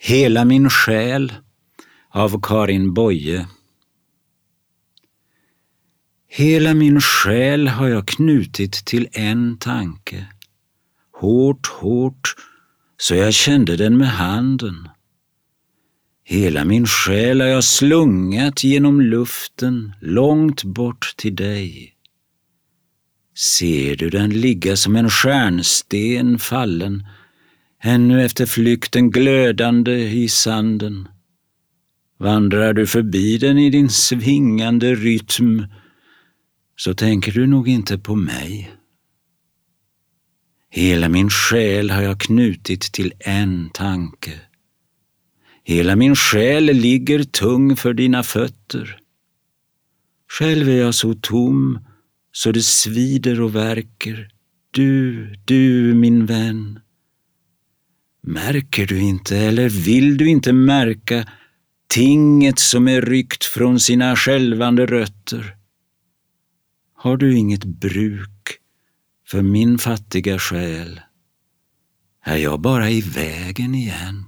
Hela min själ av Karin Boye Hela min själ har jag knutit till en tanke. Hårt, hårt, så jag kände den med handen. Hela min själ har jag slungat genom luften långt bort till dig. Ser du den ligga som en stjärnsten fallen, ännu efter flykten glödande i sanden? Vandrar du förbi den i din svingande rytm, så tänker du nog inte på mig. Hela min själ har jag knutit till en tanke. Hela min själ ligger tung för dina fötter. Själv är jag så tom så det svider och verkar. Du, du min vän. Märker du inte eller vill du inte märka tinget som är ryckt från sina skälvande rötter? Har du inget bruk för min fattiga själ? Är jag bara i vägen igen?